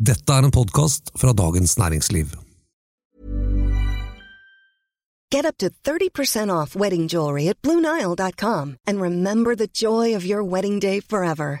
Dette er en podkast fra Dagens Næringsliv. Get up to 30% off wedding jewelry at BlueNile.com and remember the joy of your wedding day forever.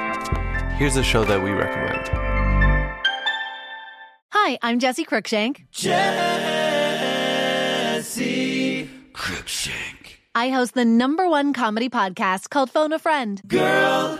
Here's a show that we recommend. Hi, I'm Jesse Cruikshank. Jesse Cruikshank. I host the number one comedy podcast called Phone a Friend. Girl,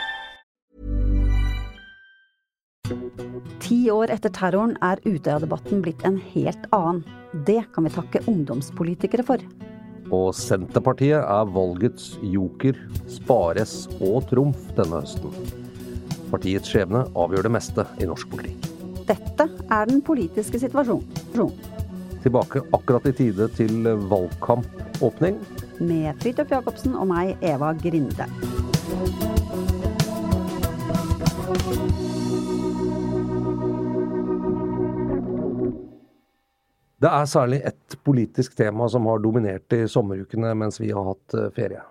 Ti år etter terroren er Utøya-debatten blitt en helt annen. Det kan vi takke ungdomspolitikere for. Og Senterpartiet er valgets joker, spares og trumf denne høsten. Partiets skjebne avgjør det meste i norsk politikk. Dette er den politiske situasjonen. Tilbake akkurat i tide til valgkampåpning. Med Fridtjof Jacobsen og meg, Eva Grinde. Det er særlig ett politisk tema som har dominert i sommerukene mens vi har hatt eh, ferie.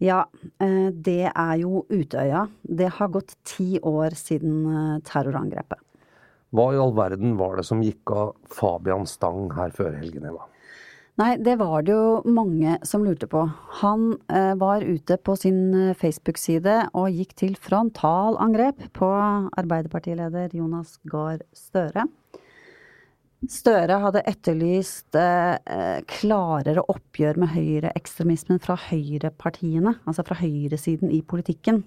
Ja, eh, det er jo Utøya. Det har gått ti år siden eh, terrorangrepet. Hva i all verden var det som gikk av Fabian Stang her før helgen, Eva? Nei, det var det jo mange som lurte på. Han eh, var ute på sin Facebook-side og gikk til frontalangrep på Arbeiderpartileder Jonas Gahr Støre. Støre hadde etterlyst eh, klarere oppgjør med høyreekstremismen fra høyrepartiene, altså fra høyresiden i politikken.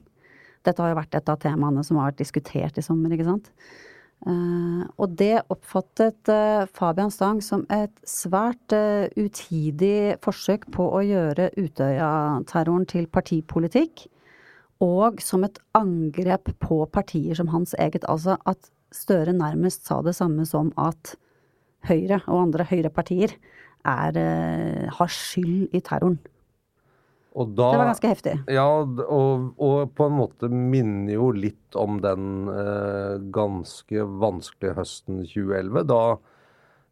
Dette har jo vært et av temaene som har vært diskutert i sommer, ikke sant. Eh, og det oppfattet eh, Fabian Stang som et svært eh, utidig forsøk på å gjøre Utøya-terroren til partipolitikk. Og som et angrep på partier som hans eget. Altså at Støre nærmest sa det samme som at Høyre og andre høyrepartier er, eh, har skyld i terroren. Da, Det var ganske heftig. Ja, og, og på en måte minner jo litt om den eh, ganske vanskelige høsten 2011, da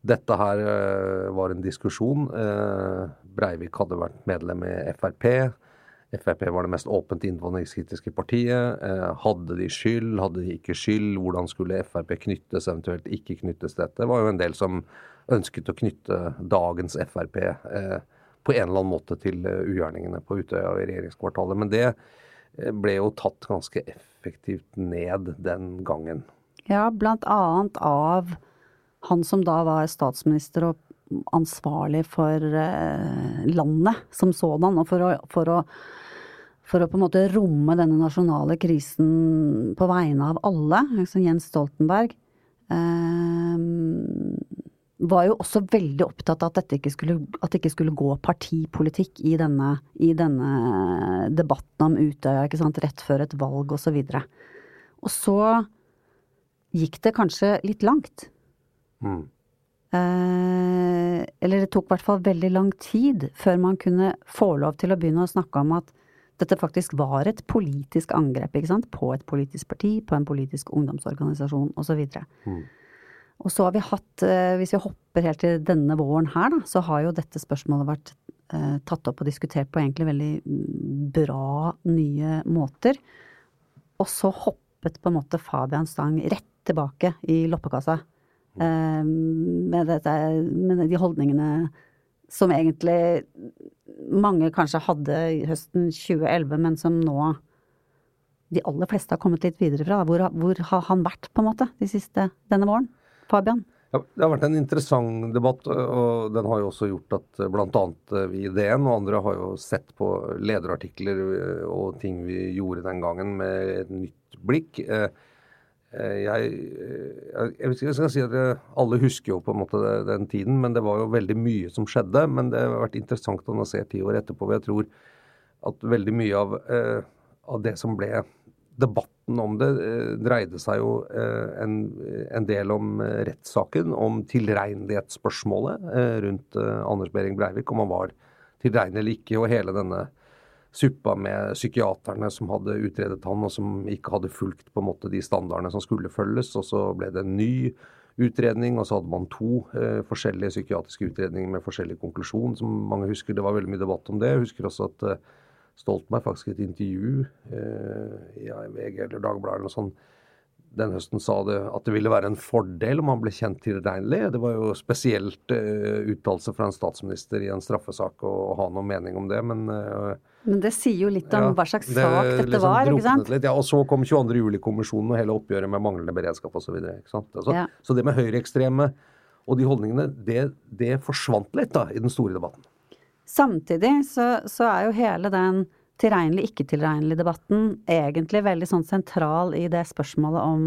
dette her eh, var en diskusjon. Eh, Breivik hadde vært medlem i Frp. Frp var det mest åpent innvandringskritiske partiet. Eh, hadde de skyld, hadde de ikke skyld? Hvordan skulle Frp knyttes, eventuelt ikke knyttes til dette? Det var jo en del som ønsket å knytte dagens Frp eh, på en eller annen måte til eh, ugjerningene på Utøya og i regjeringskvartalet. Men det ble jo tatt ganske effektivt ned den gangen. Ja, blant annet av han som da var statsminister og ansvarlig for eh, landet som sådan, og for å, for å for å på en måte romme denne nasjonale krisen på vegne av alle, som Jens Stoltenberg, eh, var jo også veldig opptatt av at, ikke skulle, at det ikke skulle gå partipolitikk i denne, i denne debatten om Utøya, rett før et valg og så videre. Og så gikk det kanskje litt langt. Mm. Eh, eller det tok i hvert fall veldig lang tid før man kunne få lov til å begynne å snakke om at dette faktisk var et politisk angrep ikke sant? på et politisk parti, på en politisk ungdomsorganisasjon osv. Mm. Og så har vi hatt, eh, hvis vi hopper helt til denne våren her, da, så har jo dette spørsmålet vært eh, tatt opp og diskutert på egentlig veldig mm, bra nye måter. Og så hoppet på en måte Fabian Stang rett tilbake i loppekassa. Eh, med, dette, med de holdningene som egentlig mange kanskje hadde i høsten 2011, men som nå de aller fleste har kommet litt videre fra. Hvor, hvor har han vært, på en måte, de siste, denne våren? Fabian? Ja, det har vært en interessant debatt, og den har jo også gjort at bl.a. vi i DN og andre har jo sett på lederartikler og ting vi gjorde den gangen med et nytt blikk. Jeg, jeg, vet ikke, jeg skal si at Alle husker jo på en måte den tiden, men det var jo veldig mye som skjedde. Men det har vært interessant å se ti år etterpå. Jeg tror at veldig mye av, av det som ble debatten om det eh, dreide seg jo eh, en, en del om eh, rettssaken, om tilregnelighetsspørsmålet rundt Anders Behring Breivik, om han var tilregnelig eller ikke, og hele denne suppa med psykiaterne som hadde utredet han, og som ikke hadde fulgt på en måte de standardene som skulle følges. Og så ble det en ny utredning, og så hadde man to eh, forskjellige psykiatriske utredninger med forskjellig konklusjon, som mange husker. Det var veldig mye debatt om det. Jeg husker også at eh, Stoltenberg faktisk i et intervju eh, i VG eller Dagbladet eller noe sånt den høsten sa det at det ville være en fordel om han ble kjent tilregnelig. Det var jo spesielt uh, uttalelse fra en statsminister i en straffesak å, ha noen mening om det, men uh, Men det sier jo litt om ja, hva slags det, sak dette liksom var, ikke sant? Litt, ja, og så kom 22. juli-kommisjonen og hele oppgjøret med manglende beredskap osv. Så, altså, ja. så det med høyreekstreme og de holdningene, det, det forsvant litt da i den store debatten. Samtidig så, så er jo hele den tilregnelig, ikke-tilregnelig-debatten egentlig veldig sånn sentral i det spørsmålet om,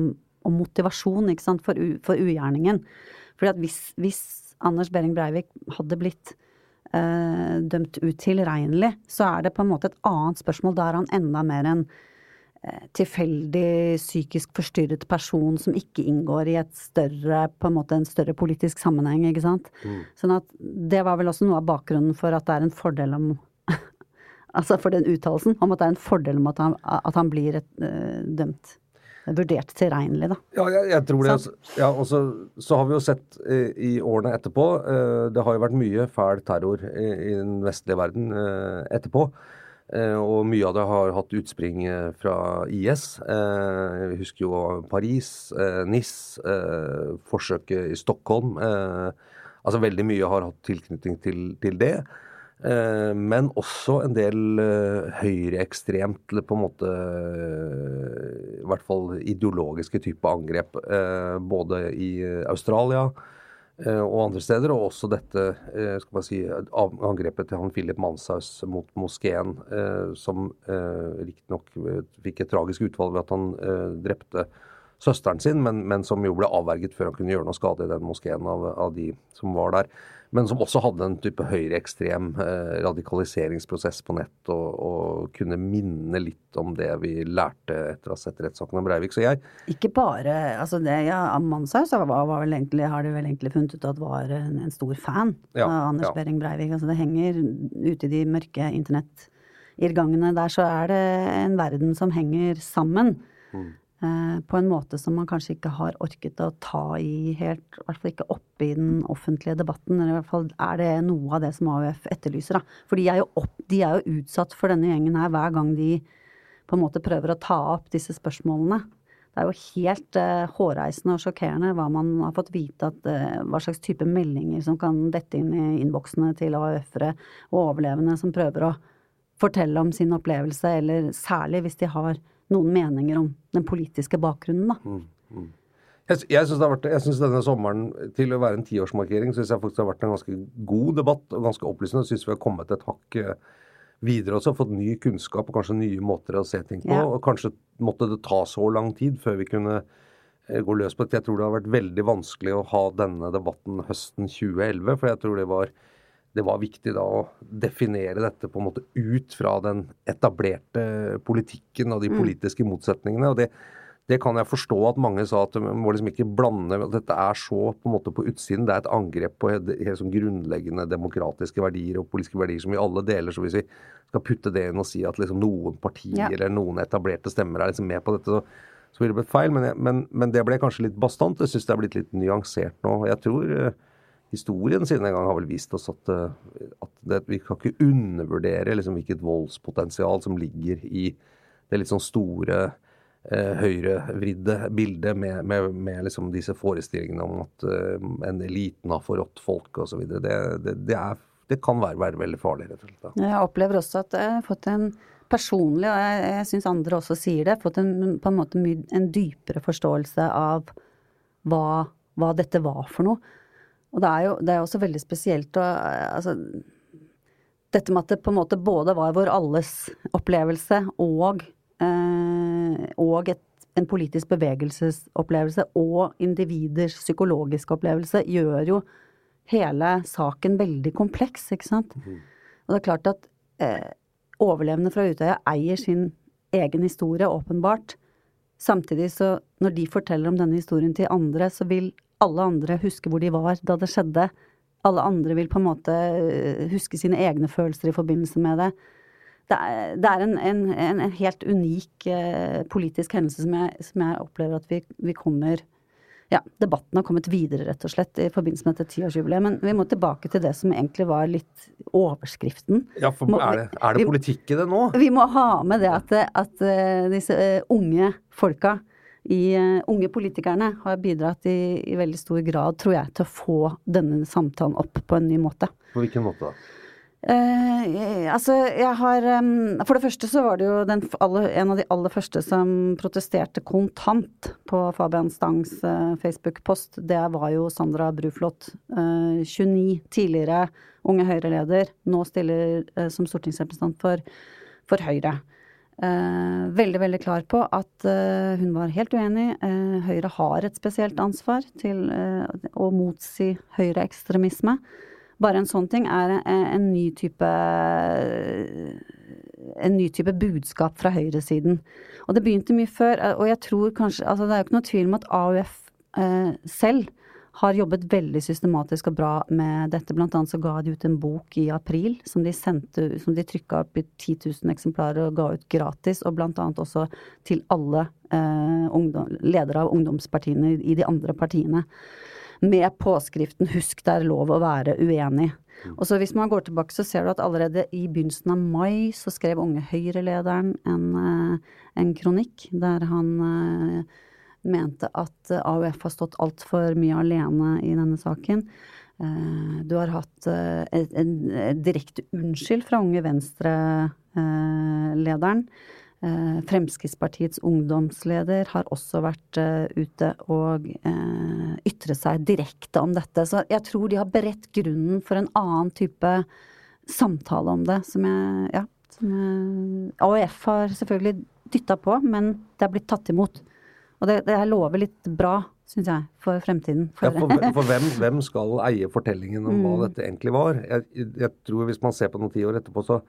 om motivasjon ikke sant, for, u, for ugjerningen. Fordi at hvis, hvis Anders Behring Breivik hadde blitt eh, dømt utilregnelig, så er det på en måte et annet spørsmål. Da er han enda mer en eh, tilfeldig psykisk forstyrret person som ikke inngår i et større, på en måte en større politisk sammenheng, ikke sant. Mm. Sånn at det var vel også noe av bakgrunnen for at det er en fordel om Altså for den uttalelsen om at det er en fordel om at han, at han blir et, uh, dømt. Vurdert tilregnelig, da. Ja, jeg, jeg tror det. Så, ja, og så, så, har vi jo sett uh, i årene etterpå uh, Det har jo vært mye fæl terror i, i den vestlige verden etterpå. og mye av det har hatt utspring fra IS. vi husker jo Paris, NIS, forsøket i Stockholm. altså veldig mye har hatt tilknytning til, til det. Eh, men også en del eh, høyreekstremt, på en måte eh, I hvert fall ideologiske type angrep. Både i Australia og andre steder, og også dette skal man si, angrepet til han Philip Manshaus mot moskeen, som riktignok fikk et tragisk utvalg ved at han drepte søsteren sin, men, men, som jo ble avverget før han kunne gjøre noe skade i den moskeen av, av de som var der men som også hadde en type høyreekstrem eh, radikaliseringsprosess på nett, og, og, kunne minne litt om det vi lærte etter å ha sett rettssaken om Breivik. Så jeg Ikke bare altså det, ja, Manshaus har de vel egentlig funnet ut at var en, en stor fan ja, av Anders ja. Behring Breivik. Altså det henger ute i de mørke internettirrgangene der, så er det en verden som henger sammen. Mm. Eh, på en måte som man kanskje ikke har orket å ta i helt, i hvert fall ikke oppe i den offentlige debatten. Eller i hvert fall er det noe av det som AUF etterlyser, da. For de er opp, de er jo utsatt for denne gjengen her hver gang de på en måte prøver å ta opp disse spørsmålene. Det er jo helt uh, hårreisende og sjokkerende hva man har fått vite at uh, hva slags type meldinger som kan dette inn i innboksene til AUF-ere og overlevende som prøver å fortelle om sin opplevelse, eller særlig hvis de har noen meninger om den politiske bakgrunnen, da. Mm, mm. Jeg, jeg syns denne sommeren, til å være en tiårsmarkering, synes jeg faktisk det har vært en ganske god debatt og ganske opplysende. Jeg syns vi har kommet et hakk eh, videre også, fått ny kunnskap og kanskje nye måter å se ting på. Ja. Og kanskje måtte det ta så lang tid før vi kunne eh, gå løs på det. Jeg tror det har vært veldig vanskelig å ha denne debatten høsten 2011, for jeg tror det var det var viktig da å definere dette på en måte ut fra den etablerte politikken og de mm. politiske motsetningene. og det, det kan jeg forstå at mange sa at man må liksom ikke blande at Dette er så på en måte på utsiden. Det er et angrep på helt, helt sånn grunnleggende demokratiske verdier og politiske verdier som vi alle deler. Så hvis vi skal putte det inn og si at liksom noen partier ja. eller noen etablerte stemmer er liksom med på dette, så, så ville det blitt feil. Men, men, men, det ble kanskje litt bastant. Jeg syns det er blitt litt nyansert nå. Jeg tror historien siden en gang har vel vist oss at, eh, at det, vi kan ikke undervurdere liksom, hvilket voldspotensial som ligger i det litt sånn store eh, høyrevridde bildet med, med, med liksom disse forestillingene om at eh, en eliten har forrådt folk osv. Det, det, det, det kan være, være, veldig farlig, rett og slett. Jeg opplever også at jeg har fått en personlig, og jeg, jeg syns andre også sier det, fått en, på en måte en dypere forståelse av hva hva dette var for noe. Og det er jo det er også veldig spesielt å Altså dette med at det på en måte både var vår alles opplevelse og, eh, og et, en politisk bevegelsesopplevelse og individers psykologiske opplevelse, gjør jo hele saken veldig kompleks, ikke sant. Og det er klart at eh, overlevende fra Utøya eier sin egen historie, åpenbart. Samtidig så, når de forteller om denne historien til andre, så vil alle andre huske hvor de var da det skjedde. Alle andre vil på en måte eh, huske sine egne følelser i forbindelse med det. Det er, det er en, en, en, helt unik eh, politisk hendelse som jeg, som jeg, opplever at vi, vi kommer ja, debatten har kommet videre, rett og slett, i forbindelse med dette tiårsjubileet. Men vi må tilbake til det som egentlig var litt overskriften. Ja, for er det, er det politikk i det nå? Vi må ha med det at, at uh, disse unge folka, i, uh, unge politikerne, har bidratt i, i, veldig stor grad, tror jeg, til å få denne samtalen opp på en ny måte. På hvilken måte da? Uh, altså, jeg har um, For det første så var det jo aller, en av de aller første som protesterte kontant på Fabian Stangs uh, Facebook-post. Det var jo Sandra Bruflot. Uh, 29, tidligere Unge Høyre-leder. Nå stiller som stortingsrepresentant for, for Høyre. Veldig, veldig klar på at hun var helt uenig. Høyre har et spesielt ansvar til å motsi høyreekstremisme. Bare en sånn ting er en ny type en ny type budskap fra høyresiden. Og det begynte mye før, og jeg tror kanskje altså Det er jo ikke noe tvil om at AUF selv har jobbet veldig systematisk og bra med dette. Blant annet så ga de ut en bok i april som de sendte, som de trykka opp i 10 000 eksemplarer og ga ut gratis. Og blant annet også til alle eh, ungdom, ledere av ungdomspartiene i de andre partiene med påskriften 'Husk det er lov å være uenig'. Og så Hvis man går tilbake, så ser du at allerede i begynnelsen av mai så skrev Unge Høyre-lederen en, eh, en, kronikk der han uh, mente at AUF har stått altfor mye alene i denne saken. Uh, du har hatt uh, en, direkte unnskyld fra Unge Venstre-lederen. Eh, Fremskrittspartiets ungdomsleder har også vært eh, ute og eh, ytre seg direkte om dette. Så jeg tror de har beredt grunnen for en annen type samtale om det, som jeg Ja. Som jeg, AUF har selvfølgelig dytta på, men det er blitt tatt imot. Og det, det lover litt bra, syns jeg, for fremtiden. For, ja, for, for hvem, hvem, skal eie fortellingen om mm. hva dette egentlig var? Jeg, jeg tror hvis man ser på noen tiår etterpå, så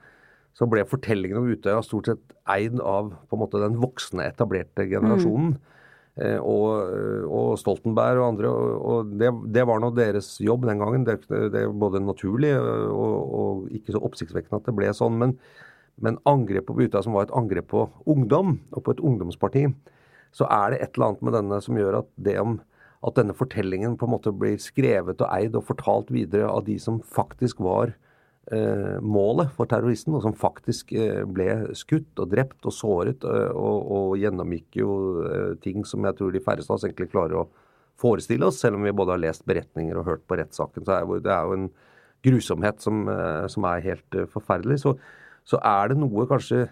så ble fortellingen om Utøya stort sett eid av på en måte den voksne, etablerte generasjonen. Mm. Eh, og, og, Stoltenberg og andre. Og, og det, det, var nå deres jobb den gangen. Det, det er både naturlig og, og, ikke så oppsiktsvekkende at det ble sånn. Men, men angrepet på Utøya, som var et angrep på ungdom og på et ungdomsparti, så er det et eller annet med denne som gjør at det om at denne fortellingen på en måte blir skrevet og eid og fortalt videre av de som faktisk var Eh, målet for terroristen, og som faktisk eh, ble skutt og drept og såret, eh, og, og gjennomgikk jo ting som jeg tror de færreste av oss egentlig klarer å forestille oss, selv om vi både har lest beretninger og hørt på rettssaken. Så er det er jo en grusomhet som, som er helt forferdelig. Så, så, er det noe kanskje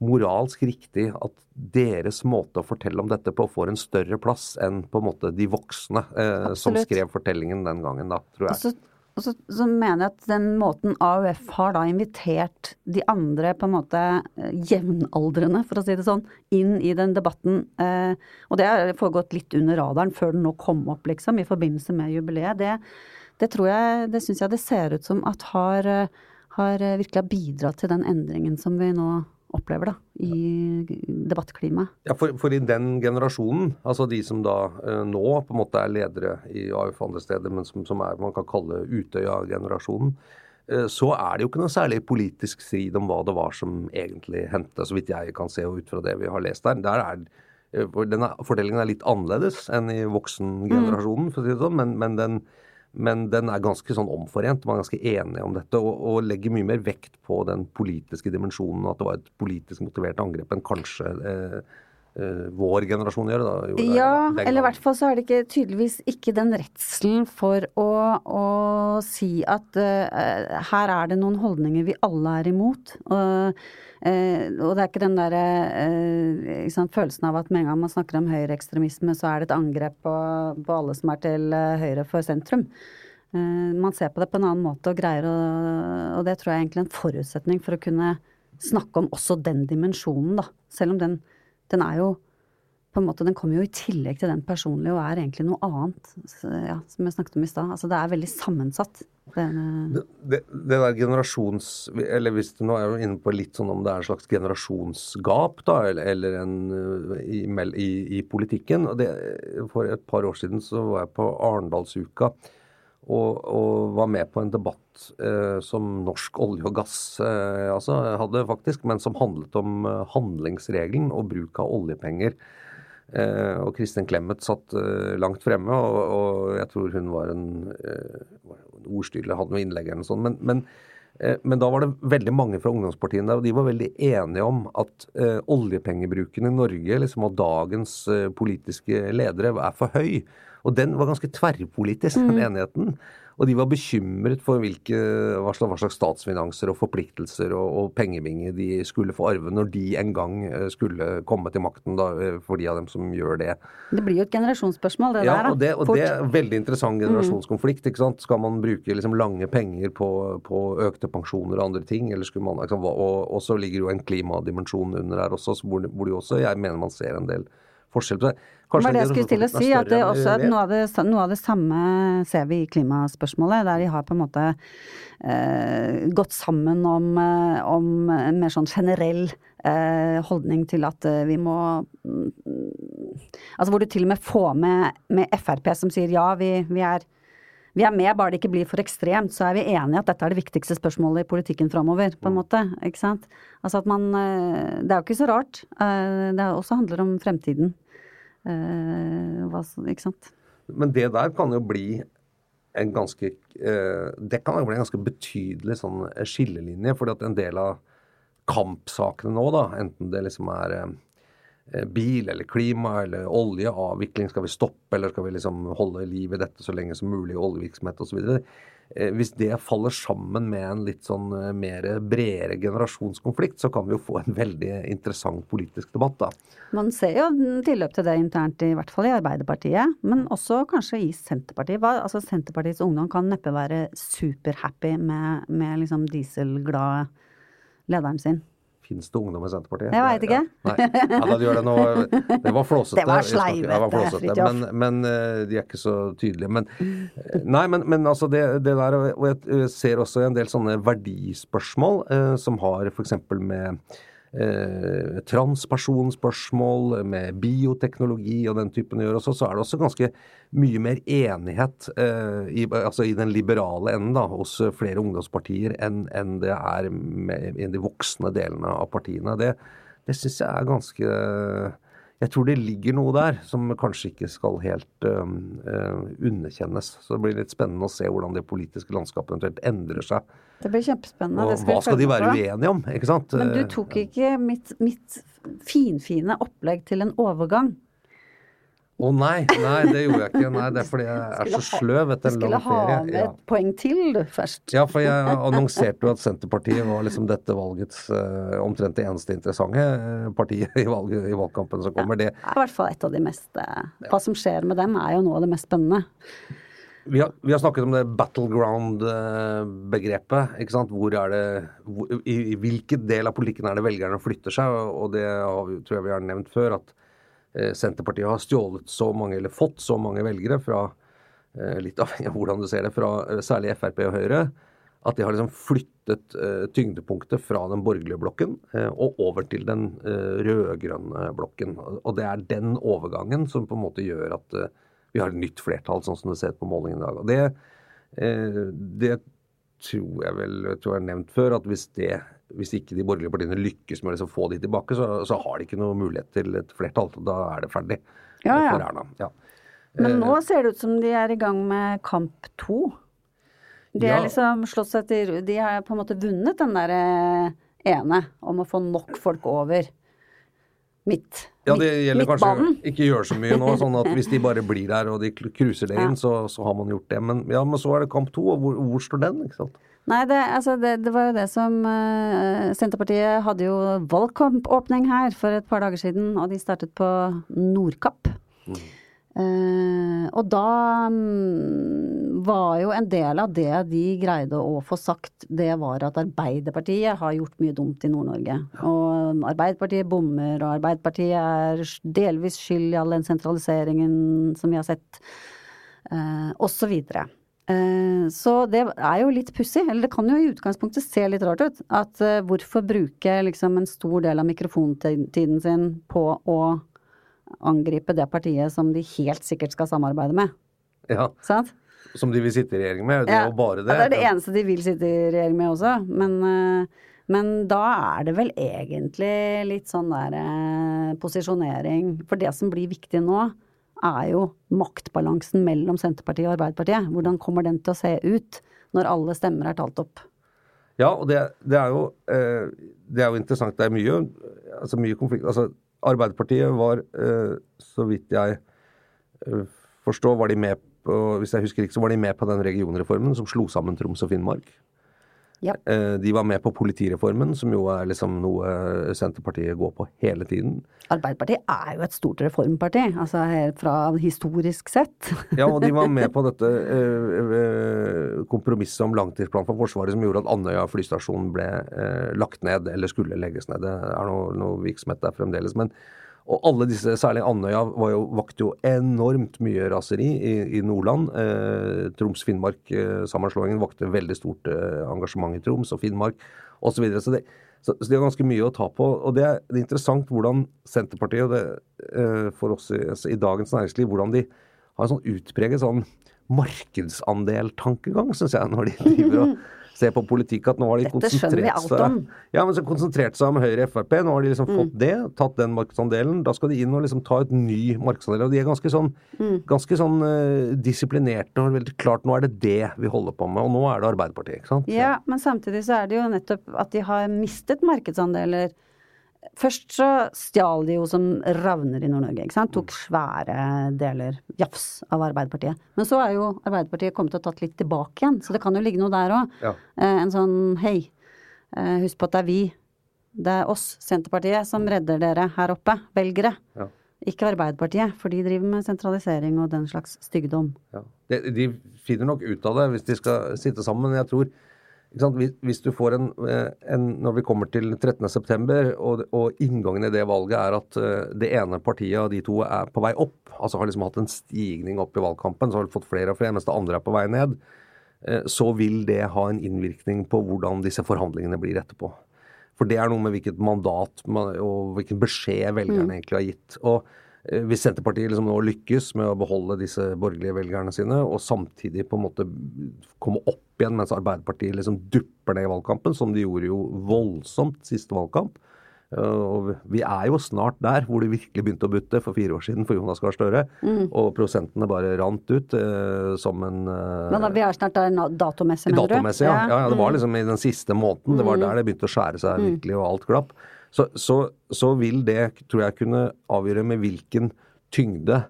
moralsk riktig at deres måte å fortelle om dette på får en større plass enn på en måte de voksne eh, som skrev fortellingen den gangen, da, tror jeg. Altså, og så, så, mener jeg at den måten AUF har da invitert de andre på en måte eh, jevnaldrende, for å si det sånn, inn i den debatten, eh, og det har foregått litt under radaren før den nå kom opp, liksom, i forbindelse med jubileet, det, det tror jeg, det syns jeg det ser ut som at har, eh, har virkelig bidratt til den endringen som vi nå opplever da, i debattklimaet. Ja, for, for, i den generasjonen, altså de som da eh, nå på en måte er ledere i AUF andre steder, men som, som er, man kan kalle Utøya-generasjonen, eh, så er det jo ikke noe særlig politisk strid om hva det var som egentlig hendte, så vidt jeg kan se ut fra det vi har lest der. der er, eh, denne fordelingen er litt annerledes enn i voksengenerasjonen, for å si det sånn, men, men den men den er ganske sånn omforent. Man er ganske enige om dette og, og, legger mye mer vekt på den politiske dimensjonen, at det var et politisk motivert angrep enn kanskje eh, vår generasjon gjør. Da, jo, Ja, eller i hvert fall så er det ikke, tydeligvis ikke den redselen for å, å si at uh, her er det noen holdninger vi alle er imot. Og, uh, og det er ikke den derre uh, liksom, følelsen av at med en gang man snakker om høyreekstremisme, så er det et angrep på, på alle som er til eh, høyre for sentrum. Eh, man ser på det på en annen måte og greier å Og det tror jeg er egentlig en forutsetning for å kunne snakke om også den dimensjonen, da. Selv om den, den er jo på en måte, Den kommer jo i tillegg til den personlige og er egentlig noe annet. Ja, som jeg snakket om i stad. Altså, det er veldig sammensatt. Det, Det, det, det der generasjons... Eller hvis du nå er jo inne på litt sånn om det er en slags generasjonsgap, da, eller, eller en uh, i, i, i politikken. Det, for et par år siden så var jeg på Arendalsuka og, og var med på en debatt eh, som Norsk olje og gass eh, altså, hadde, faktisk, men som handlet om eh, handlingsregelen og bruk av oljepenger. Eh, og Kristin Clemet satt eh, langt fremme, og, og jeg tror hun var en, eh, ordstyrlig, hadde noe innlegg eller noe sånt. Men, men, men da var det veldig mange fra ungdomspartiene der, og de var veldig enige om at oljepengebruken i Norge liksom, og dagens politiske ledere er for høy. Og den var ganske tverrpolitisk, den enigheten. Og de var bekymret for hvilke, hva slags, hva slags statsfinanser og forpliktelser og, og pengebinge de skulle få arve når de en gang eh, skulle komme til makten, da, eh, for de av dem som gjør det. det blir jo et generasjonsspørsmål, det Ja, der. Ja, og det, og det er en veldig interessant generasjonskonflikt. ikke sant? Skal man bruke liksom lange penger på, på økte pensjoner og andre ting? eller skulle man, liksom, og, og så ligger jo en klimadimensjon under her også, så hvor, hvor de også, jeg mener man ser en del forskjell på det. Det var det jeg skulle til å si, at det også vi er noe av det, noe av det samme ser vi i klimaspørsmålet, der de har på en måte eh, gått sammen om, eh, om en mer sånn generell eh, holdning til at eh, vi må mm, Altså hvor du til og med får med, med Frp som sier ja, vi, vi er vi er med, bare det ikke blir for ekstremt, så er vi enige at dette er det viktigste spørsmålet i politikken framover, på en måte. Ikke sant? Altså at man eh, Det er jo ikke så rart. Eh, Det også handler om fremtiden. Eh, ikke sant. Men det der kan jo bli en ganske Det kan jo bli en ganske betydelig sånn skillelinje. fordi at en del av kampsakene nå, da, enten det liksom er bil eller klima eller oljeavvikling skal vi stoppe eller skal vi liksom holde liv i dette så lenge som mulig, oljevirksomhet osv. Eh, hvis det faller sammen med en litt sånn eh, mer bredere generasjonskonflikt, så kan vi jo få en veldig interessant politisk debatt, da. Man ser jo tilløp til det internt, i hvert fall i Arbeiderpartiet, men også kanskje i Senterpartiet. Altså Senterpartiets ungdom kan neppe være superhappy med, med liksom dieselglade lederen sin. Fins det ungdom i Senterpartiet? Jeg vet ikke. Ja, nei. ja, gjør det noe Det var flåsete. Det var sleivete. ja, Men, men eh, de er ikke så tydelige. Men, eh, nei, men, men altså det, det der Og jeg ser også en del sånne verdispørsmål eh, som har f.eks. med eh, transpersonspørsmål, med bioteknologi og den typen å gjøre også, så er det også ganske mye mer enighet eh, i, altså i den liberale enden da, hos flere ungdomspartier enn enn det er med, i de voksne delene av partiene. Det, det syns jeg er ganske Jeg tror det ligger noe der som kanskje ikke skal helt eh, eh, underkjennes. Så det blir litt spennende å se hvordan det politiske landskapet eventuelt endrer seg. Det blir kjempespennende. Og det skal hva skal de være uenige om? ikke sant? Men du Eh, tok ikke mitt, mitt finfine opplegg til en overgang. Å nei, nei, det gjorde jeg ikke. Nei, Det er fordi jeg er så sløv etter en skulle ha med med Ja. et poeng til, du, først. Ja, for jeg annonserte jo at Senterpartiet var liksom dette valgets uh, omtrent det eneste interessante eh, partiet i, valg, i valgkampen som kommer. Ja, Det er i hvert fall et av de mest eh, Hva som skjer med dem, er jo noe av det mest spennende. vi, har, vi har snakket om det battleground-begrepet. ikke sant? Hvor er det, hvor, i, I hvilken del av politikken er det velgerne flytter seg? Og det har tror jeg vi har nevnt før, at Senterpartiet har stjålet så mange, eller fått så mange velgere fra eh, litt avhengig av hvordan du ser det, fra eh, særlig Frp og Høyre, at de har liksom flyttet eh, tyngdepunktet fra den borgerlige blokken eh, og over til den eh, rød-grønne blokken. Og det er den overgangen som på en måte gjør at eh, vi har et nytt flertall, sånn som du ser på målingen i dag. Og det, eh, det tror jeg vel tror jeg har nevnt før, at hvis, det, hvis ikke de borgerlige partiene lykkes med å liksom få de tilbake, så, så har de ikke noe mulighet til et flertall. Da er det ferdig Ja, ja. for Erna. Ja. Men Eh, nå ser det ut som de er i gang med kamp to. De Ja. liksom til De har på en måte vunnet den der eh, ene om å få nok folk over. midt. Ja, det gjelder kanskje å ikke gjøre så mye nå, sånn at hvis de bare blir der og de cruiser det inn, så, så har man gjort det. Men, ja, men så er det kamp to, og hvor, hvor står den? ikke sant? Nei, det, altså det, det var jo det som uh, Senterpartiet hadde jo valgkampåpning her for et par dager siden, og de startet på Nordkapp. Eh, og da um, var jo en del av det de greide å få sagt, det var at Arbeiderpartiet har gjort mye dumt i Nord-Norge. Og Arbeiderpartiet bommer, og Arbeiderpartiet er delvis skyld i all den sentraliseringen som vi har sett, eh, og så Så det er jo litt pussig, eller det kan jo i utgangspunktet se litt rart ut. At eh, hvorfor bruke liksom en stor del av mikrofontiden sin på å angripe det partiet som de helt sikkert skal samarbeide med. Ja, Sant? Som de vil sitte i regjering med. Det er jo bare det. Ja, det er det eneste de vil sitte i regjering med også. Men, eh, men da er det vel egentlig litt sånn der eh, posisjonering. For det som blir viktig nå, er jo maktbalansen mellom Senterpartiet og Arbeiderpartiet. Hvordan kommer den til å se ut når alle stemmer er talt opp? Ja, og det, det, er jo, eh, det er jo interessant. Det er mye, altså mye konflikt. Altså, Arbeiderpartiet var, eh, så vidt jeg eh, forstår, var de med på, hvis jeg husker ikke, så var de med på den regionreformen som slo sammen Troms og Finnmark. Ja. Eh, De var med på politireformen, som jo er liksom noe Senterpartiet går på hele tiden. Arbeiderpartiet er jo et stort reformparti, altså fra historisk sett. Ja, og de var med på dette eh, eh, kompromisset om langtidsplan for Forsvaret som gjorde at Andøya flystasjon ble eh, lagt ned, eller skulle legges ned. Det er noe, noe virksomhet der fremdeles. Men, og alle disse, særlig Andøya, jo, vakte jo enormt mye raseri i, i Nordland. Eh, Troms-Finnmark-sammenslåingen vakte veldig stort eh, engasjement i Troms og Finnmark osv. Så, videre. så, det, så, så de har ganske mye å ta på. Og det er, det er interessant hvordan Senterpartiet, og det, eh, for oss i, altså, i Dagens Næringsliv, hvordan de har en sånn utpreget sånn markedsandel-tankegang, syns jeg, når de driver og ser på politikk. At nå har de Dette konsentrert seg Ja, men så konsentrert seg om Høyre og Frp. Nå har de liksom Mm. fått det, tatt den markedsandelen. Da skal de inn og liksom ta et ny markedsandel. Og de er ganske sånn, Mm. ganske sånn uh, disiplinerte og veldig klart nå er det det vi holder på med. Og nå er det Arbeiderpartiet, ikke sant? Ja, men samtidig så er det jo nettopp at de har mistet markedsandeler. Først så stjal de jo som ravner i Nord-Norge, ikke sant. Tok svære deler, jafs, av Arbeiderpartiet. Men så er jo Arbeiderpartiet kommet og tatt litt tilbake igjen, så det kan jo ligge noe der òg. Ja. En sånn hei, eh, husk på at det er vi, det er oss, Senterpartiet, som redder dere her oppe, velgere. Ja. Ikke Arbeiderpartiet, for de driver med sentralisering og den slags stygdom. Ja. De, de finner nok ut av det hvis de skal sitte sammen, jeg tror? Hvis, du får en, eh, en Når vi kommer til 13.9, og, og inngangen i det valget er at eh, det ene partiet av de to er på vei opp, altså har liksom hatt en stigning opp i valgkampen, så har de fått flere og flere, mens det andre er på vei ned, eh, så vil det ha en innvirkning på hvordan disse forhandlingene blir etterpå. For det er noe med hvilket mandat man, og hvilken beskjed velgerne egentlig har gitt. Og hvis Senterpartiet liksom nå lykkes med å beholde disse borgerlige velgerne sine, og samtidig på en måte komme opp igjen mens Arbeiderpartiet liksom dupper ned i valgkampen, som de gjorde jo voldsomt siste valgkamp. Eh, Og vi er jo snart der hvor det virkelig begynte å butte for fire år siden for Jonas Gahr Støre. Og prosentene bare rant ut eh, som en eh, Men da, vi er snart der datomessig, mener du? Datomessig, ja. ja. ja. Det var liksom i den siste måneden. Det var der det begynte å skjære seg virkelig, og alt glapp. Så, så, så vil det, tror jeg, kunne avgjøre med hvilken tyngde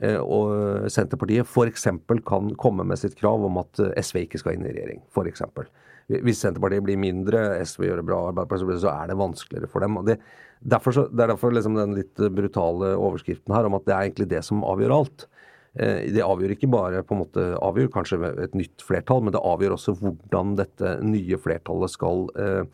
eh, og Senterpartiet f.eks. kan komme med sitt krav om at eh, SV ikke skal inn i regjering. Eksempel. Hvis Senterpartiet blir mindre, SV gjør det bra, Arbeiderpartiet så er det vanskeligere for dem. Det, så, det er derfor liksom den litt brutale overskriften her om at det er egentlig det som avgjør alt. Eh, Det avgjør ikke bare på en måte, avgjør kanskje et nytt flertall, men det avgjør også hvordan dette nye flertallet skal eh,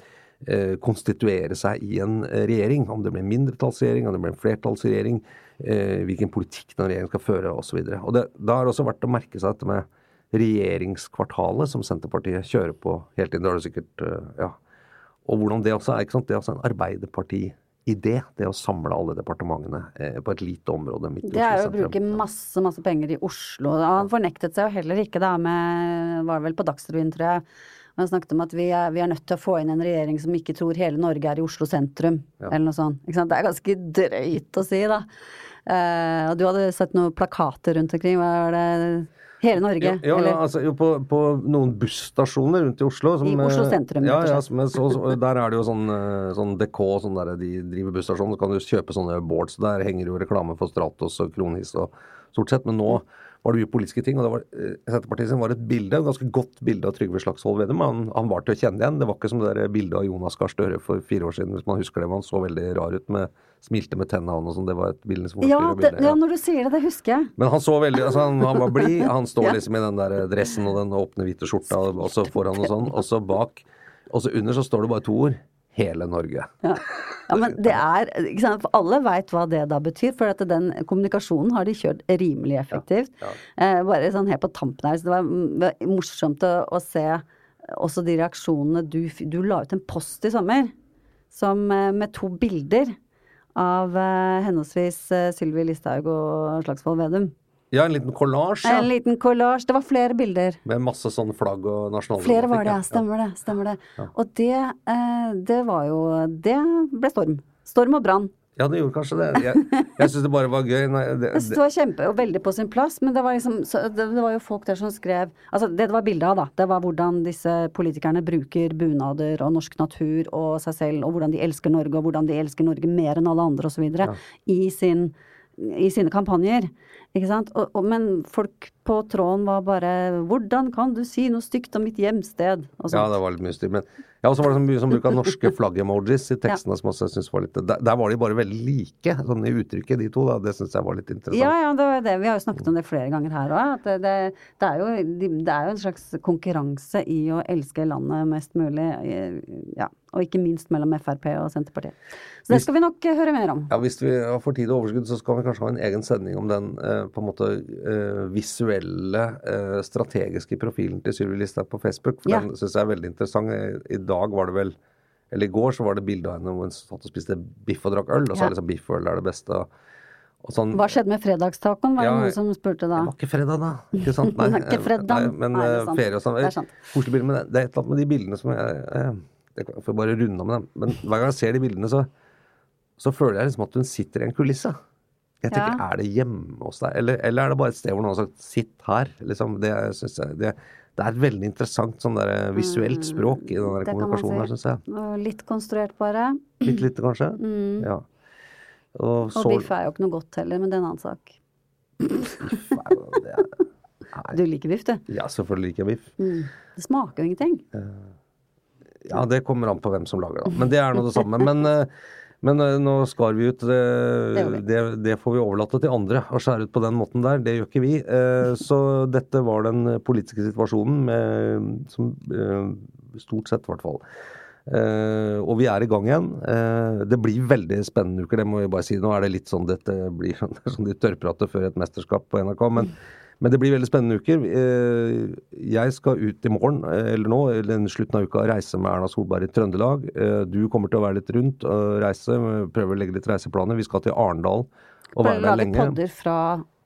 konstituere seg i en eh, regjering. Om det blir en mindretallsregjering, om det blir en flertallsregjering, eh, hvilken politikk den regjeringen skal føre osv. Da er det også verdt å merke seg dette med regjeringskvartalet som Senterpartiet kjører på hele tiden. Det har du sikkert, eh, ja. Og hvordan det også er. ikke sant? Det er også en Arbeiderparti-idé, det å samle alle departementene eh, på et lite område. midt i Det er jo å bruke masse, masse penger i Oslo. Han fornektet seg jo heller ikke da med Var vel på Dagsrevyen, tror jeg. Han snakket om at vi er, vi er nødt til å få inn en regjering som ikke tror hele Norge er i Oslo sentrum. Eller noe sånt. Det er ganske drøyt å si, da. Eh, og du hadde sett noen plakater rundt omkring. Hva var det Hele Norge? Ja, ja, ja altså, jo, på, på noen busstasjoner rundt i Oslo. Som, I Oslo eh, sentrum, Ja, ja, som er så, så, der er det jo sånn, eh, sånn DK, sånn der, de driver busstasjon. Så kan du kjøpe sånne boards. Der henger jo reklame for Stratos og Kronis og stort sett. Men nå var det mye politiske ting, og det var, eh, Senterpartiet sin var et bilde, et ganske godt bilde av Trygve Slagsvold Vedum. Han, han var til å kjenne igjen. Det var ikke som det der bildet av Jonas Gahr Støre for fire år siden, hvis man husker det. Man Han så veldig rar ut med smilte med tennene og sånn. Det var et bilde som ja, forstyrret det, ja, når du sier det, det husker jeg. Men han så veldig, altså han, han var blid, han står Ja. liksom i den der dressen og den åpne hvite skjorta, og så foran og sånn, og så bak, og så under så står det bare to ord. Hele Norge. Ja. ja, men det er? For alle veit hva det da betyr, for at den kommunikasjonen har de kjørt rimelig effektivt. Eh, bare sånn helt på tampen her, så det var morsomt å, å se også de reaksjonene du, du la ut en post i sommer som, eh, med to bilder av eh, henholdsvis eh, Sylvi Listhaug og Slagsvold Vedum. Ja, en liten kollasj, ja. En liten kollasj. Det var flere bilder. Med masse sånn flagg og nasjonalromantikk. Flere var det, ja. ja. Stemmer det. Stemmer det. Og det, eh, det var jo Det ble storm. Storm og brann. Ja, det gjorde kanskje det. Jeg, jeg syns det bare var gøy. Nei, det, det det, var kjempe og veldig på sin plass, men det var liksom det, det var jo folk der som skrev Altså det det var bilde av, da, det var hvordan disse politikerne bruker bunader og norsk natur og seg selv, og hvordan de elsker Norge, og hvordan de elsker Norge mer enn alle andre, osv. videre i, sin, i sine kampanjer. Ikke sant? Og, og, men folk på tråden var bare 'Hvordan kan du si noe stygt om mitt hjemsted?' ja, det var litt mye styr. Men ja, og så var det så mye som bruk av norske flagg-emojis i tekstene som også jeg synes var litt der, der var de bare veldig like, sånn i uttrykket, de to. da, Det syns jeg var litt interessant. Ja, ja, det var det. Vi har jo snakket om det flere ganger her òg. Det, det, det, er jo, det er jo en slags konkurranse i å elske landet mest mulig. eh, Ja, og ikke minst mellom Frp og Senterpartiet. Så det skal vi nok eh, høre mer om. Ja, Hvis vi får tid og overskudd, så skal vi kanskje ha en egen sending om den eh, på en måte eh, visuelle, eh, strategiske profilen til Sylvi Listhaug på Facebook. For Ja. Den syns jeg er veldig interessant. I, dag var det vel Eller i går så var det bilde av henne hvor hun satt og spiste biff og drakk øl. Og så Ja. det liksom biff og øl er det beste. Og, sånn, Hva skjedde med fredagstacoen, var det Ja, noen som spurte da? Det var ikke fredag, da. Ikke sant? Var ikke fredag. Nei, men Nei, det er eh, ferie og sånn. Det er sant. Koselige bilder. Men det, det er et eller annet med de bildene som jeg jeg, Jeg får bare runde av med dem. Men hver gang jeg ser de bildene, så, så føler jeg liksom at hun sitter i en kulisse. Jeg tenker, Ja. Er det hjemme hos deg, eller, eller er det bare et sted hvor noen har sagt 'sitt her'? Liksom, det, jeg, det, det er et veldig interessant sånn der, eh, visuelt språk i den der Mm, kommunikasjonen her, syns jeg. Litt konstruert, bare. Litt lite, kanskje. Ja. Og så biff er jo ikke noe godt heller, men det er en annen sak. Nei, Du liker biff, du. Ja, selvfølgelig liker jeg biff. Det smaker jo ingenting. Ja, det kommer an på hvem som lager det. Men det er nå det samme. Men, eh, men uh, nå skar vi ut det, gjør det, det får vi overlate til andre å skjære ut på den måten der. Det gjør ikke vi. Uh, Så dette var den politiske situasjonen med, som eh, Stort sett, i hvert fall. Uh, og vi er i gang igjen. Uh, det blir veldig spennende uker, det må vi bare si. Nå er det litt sånn dette blir sånn, det sånn de tørrprater før et mesterskap på NRK. Men, men det blir veldig spennende uker. Eh, jeg skal ut i morgen, eh, eller nå, eller slutten av uka, reise med Erna Solberg i Trøndelag. Eh, du kommer til å være litt rundt og reise, prøve å legge litt reiseplaner. Vi skal til Arendal og Bare være der lenge. lage lenge. podder fra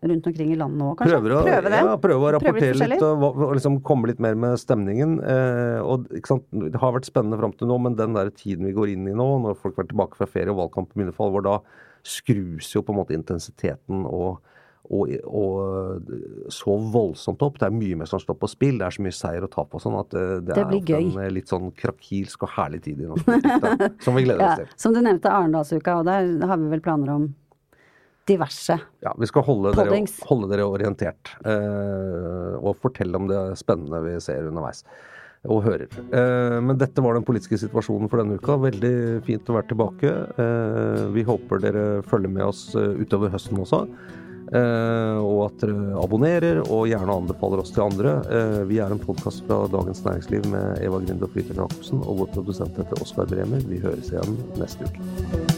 rundt omkring i landet nå, kanskje? Prøve, Prøve det. Ja, prøve å Prøve rapportere litt litt, og, og liksom komme litt mer med stemningen. Eh, og Det har vært spennende fram til nå, men den der tiden vi går inn i nå, når folk har vært tilbake fra ferie og valgkamp begynner for alvor, da skrus jo på en måte intensiteten og, og, og så voldsomt opp. Det er mye mer som står på spill. Det er så mye seier å ta på sånn at eh, det, Det er en eh, litt sånn krakilsk og herlig tid i norsk politikk. da, Som vi gleder oss til. som du nevnte, Arendalsuka, og der har vi vel planer om diverse. Ja, vi skal holde dere, holde dere orientert. Eh, og fortelle om det spennende vi ser underveis. Og hører. Eh, men dette var den politiske situasjonen for denne uka. Veldig fint å være tilbake. Eh, vi håper dere følger med oss eh, utover høsten også. Eh, og at dere abonnerer, og gjerne anbefaler oss til andre. Eh, vi er en podkast fra Dagens Næringsliv med Eva Grinde og Fridtjof Jacobsen, og vår produsent heter Oskar Bremer. Vi høres igjen neste uke.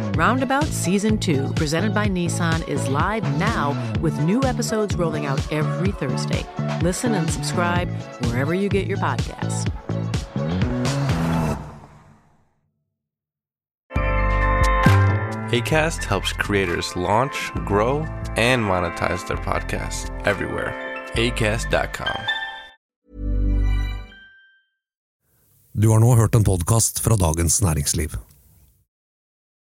Roundabout Season 2, presented by Nissan, is live now with new episodes rolling out every Thursday. Listen and subscribe wherever you get your podcasts. ACAST helps creators launch, grow, and monetize their podcasts everywhere. ACAST.com. Du har nå hørt en podkast fra Dagens Næringsliv.